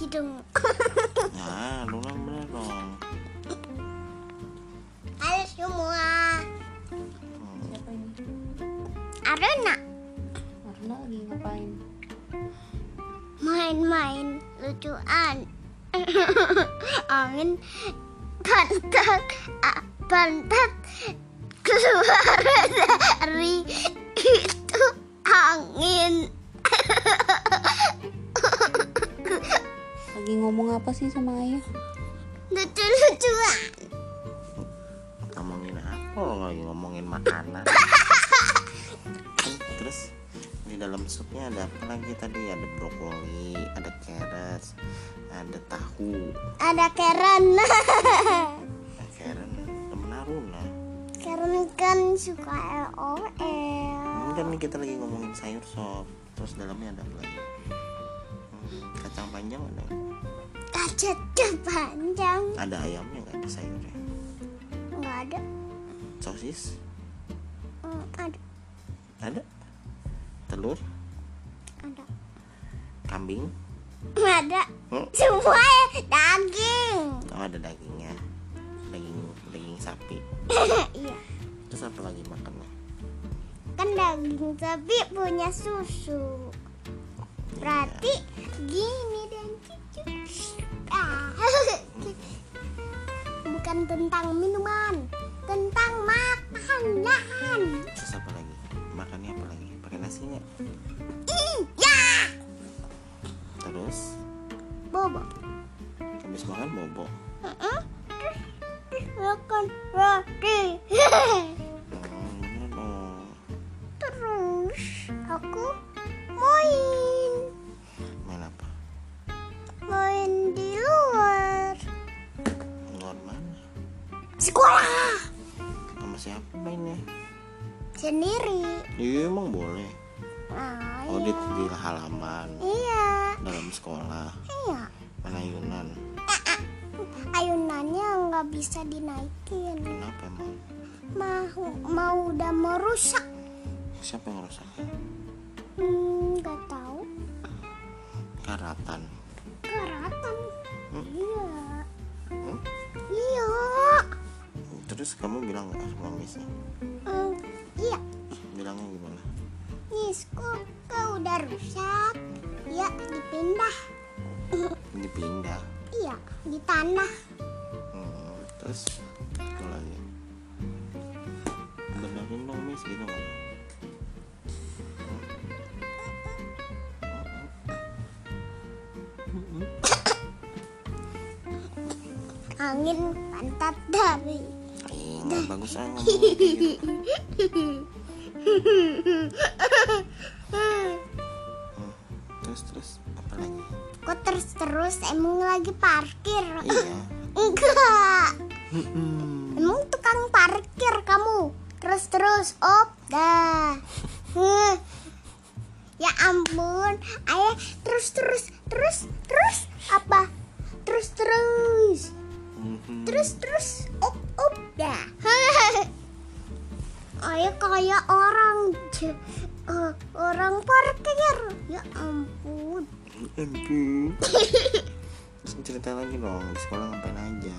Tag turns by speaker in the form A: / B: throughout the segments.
A: nah lu bener dong
B: Halo semua.
C: Siapa ini?
B: Arena
C: Arna lagi ngapain?
B: main-main lucuan. Angin pantat pantat keluar dari itu angin.
C: Lagi ngomong apa sih sama ayah?
B: Lucu-lucuan.
A: ngomongin apa lo lagi ngomongin makanan terus di dalam supnya ada apa lagi tadi ada brokoli ada carrots ada tahu
B: Ada Karen.
A: eh, Karen temen Aruna
B: Karen kan suka LOL.
A: ini kan nih kita lagi ngomongin sayur sop terus dalamnya ada apa lagi kacang panjang ada nggak?
B: Kaca panjang.
A: ada ayamnya nggak ada sayurnya
B: Enggak ada.
A: sosis
B: Hmm, ada.
A: ada telur
B: Ada.
A: kambing
B: Ada.
A: Hmm?
B: Semua daging.
A: oh ada dagingnya daging daging sapi
B: iya.
A: terus apa lagi makannya
B: Kan daging sapi punya susu. Berarti gini dan cucu. Ah. Bukan tentang minuman, tentang makanan.
A: terus apa lagi makannya apa lagi pakai nasi nggak
B: Iya.
A: terus
B: Bobo.
A: habis makan bobo
B: Heeh. Makan roti. Terus aku main,
A: mainnya?
B: Sendiri.
A: iya emang boleh.
B: Nah,
A: oh di, di halaman.
B: Iya,
A: dalam sekolah.
B: Iya.
A: main ayunan
B: Ayunannya nggak bisa dinaikin.
A: kenapa emang
B: Mau mau udah merusak.
A: siapa yang rusak?
B: Hmm, nggak tahu.
A: karatan terus kamu bilang nggak sama missnya
B: Hmm, iya.
A: bilangnya gimana
B: Misku kau udah rusak. Ya, dipindah.
A: dipindah
B: Iya, di tanah.
A: hmm, terus apa lagi benerin dong miss gitu kan
B: Angin pantat dari.
A: Nggak bagus ah ngomong gitu. Hmm, terus terus apa lagi
B: Kok terus-terus emang lagi parkir?
A: iya
B: Enggak.
A: Hmm,
B: Emang tukang parkir kamu. Terus-terus op dah. Huh. Ya ampun. Ayah terus-terus terus terus apa? Terus-terus.
A: mhm.
B: Terus-terus op op dah. Ayah kayak orang eh, orang parkir. Ya ampun.
A: ampun terus cerita lagi dong di sekolah ngapain aja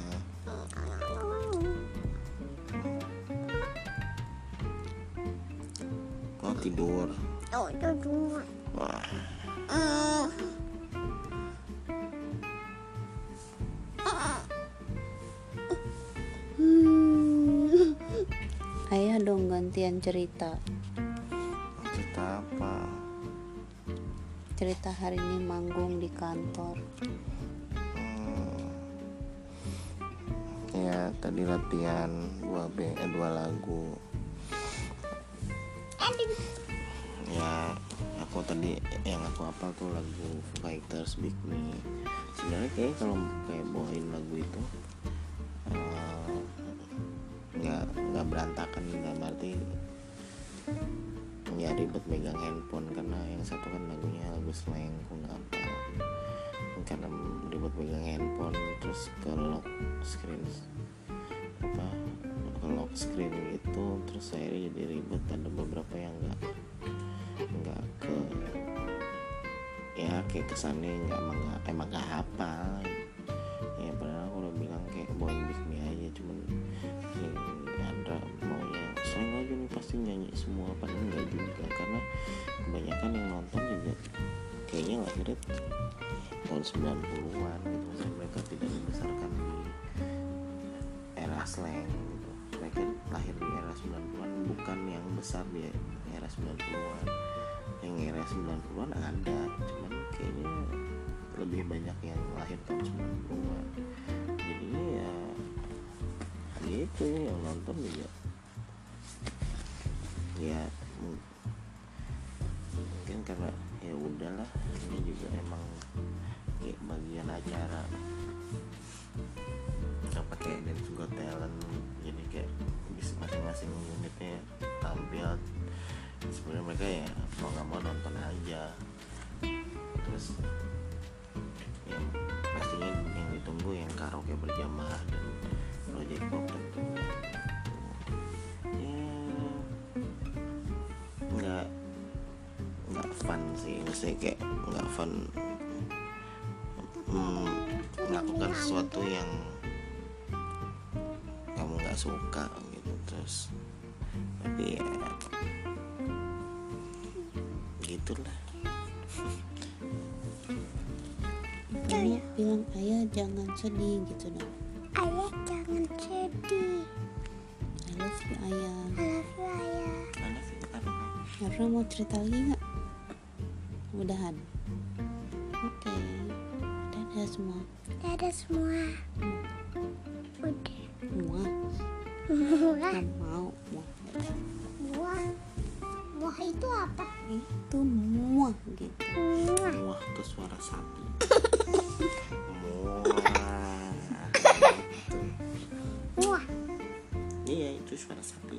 A: oh tidur
B: Oh, tidur.
A: wah
B: Hmm.
C: Gantian cerita.
A: cerita apa
C: Cerita hari ini manggung di kantor.
A: Hmm. ya tadi latihan dua b eh, dua lagu ya aku tadi yang aku apal tuh lagu Fighters Big Me sebenarnya kayak kalau kayak bawain lagu itu nggak nggak berantakan dalam arti ya ribet megang handphone karena yang satu kan lagunya lagu slang aku nggak apa. Karena ribet megang handphone terus ke lock screen apa ke lock screen gitu terus akhirnya jadi ribet. Ada beberapa yang nggak nggak ke ya kayak kesannya nggak emang nggak emang nggak hafal semua padahal enggak juga karena kebanyakan yang nonton juga kayaknya lahirnya tahun 90-an gitu Maksudnya mereka tidak dibesarkan di era slang gitu. Mereka lahir di era 90-an bukan yang besar di era 90-an yang era 90-an ada cuman kayaknya lebih banyak yang lahir tahun 90-an jadi ya gitu yang nonton juga ya mung- mungkin karena ya udahlah ini juga emang ya, bagian acara. Apa kayak dan juga talent jadi kayak bisa masing-masing unitnya tampil. Sebenarnya mereka ya mau nggak mau nonton aja. Terus ya pastinya yang ditunggu yang karaoke berjamaah dan project pop tentunya sih. Maksudnya kayak nggak fun hmm, melakukan sesuatu yang kamu nggak suka gitu. Terus tapi ya gitulah.
C: Kamu bilang ayah jangan sedih gitu dong.
B: Ayah jangan sedih.
C: I love you ayah.
B: I love you ayah.
C: Arna mau cerita lagi nggak udahan oke dadah semua.
B: Dadah semua. Udah.
C: Muah.
B: Muah.
C: Mau muah.
B: Muah. Muah itu apa?
C: Itu muah gitu.
B: Muah.
A: Muah tuh suara sapi. Muah.
B: Muah.
A: Iya itu suara sapi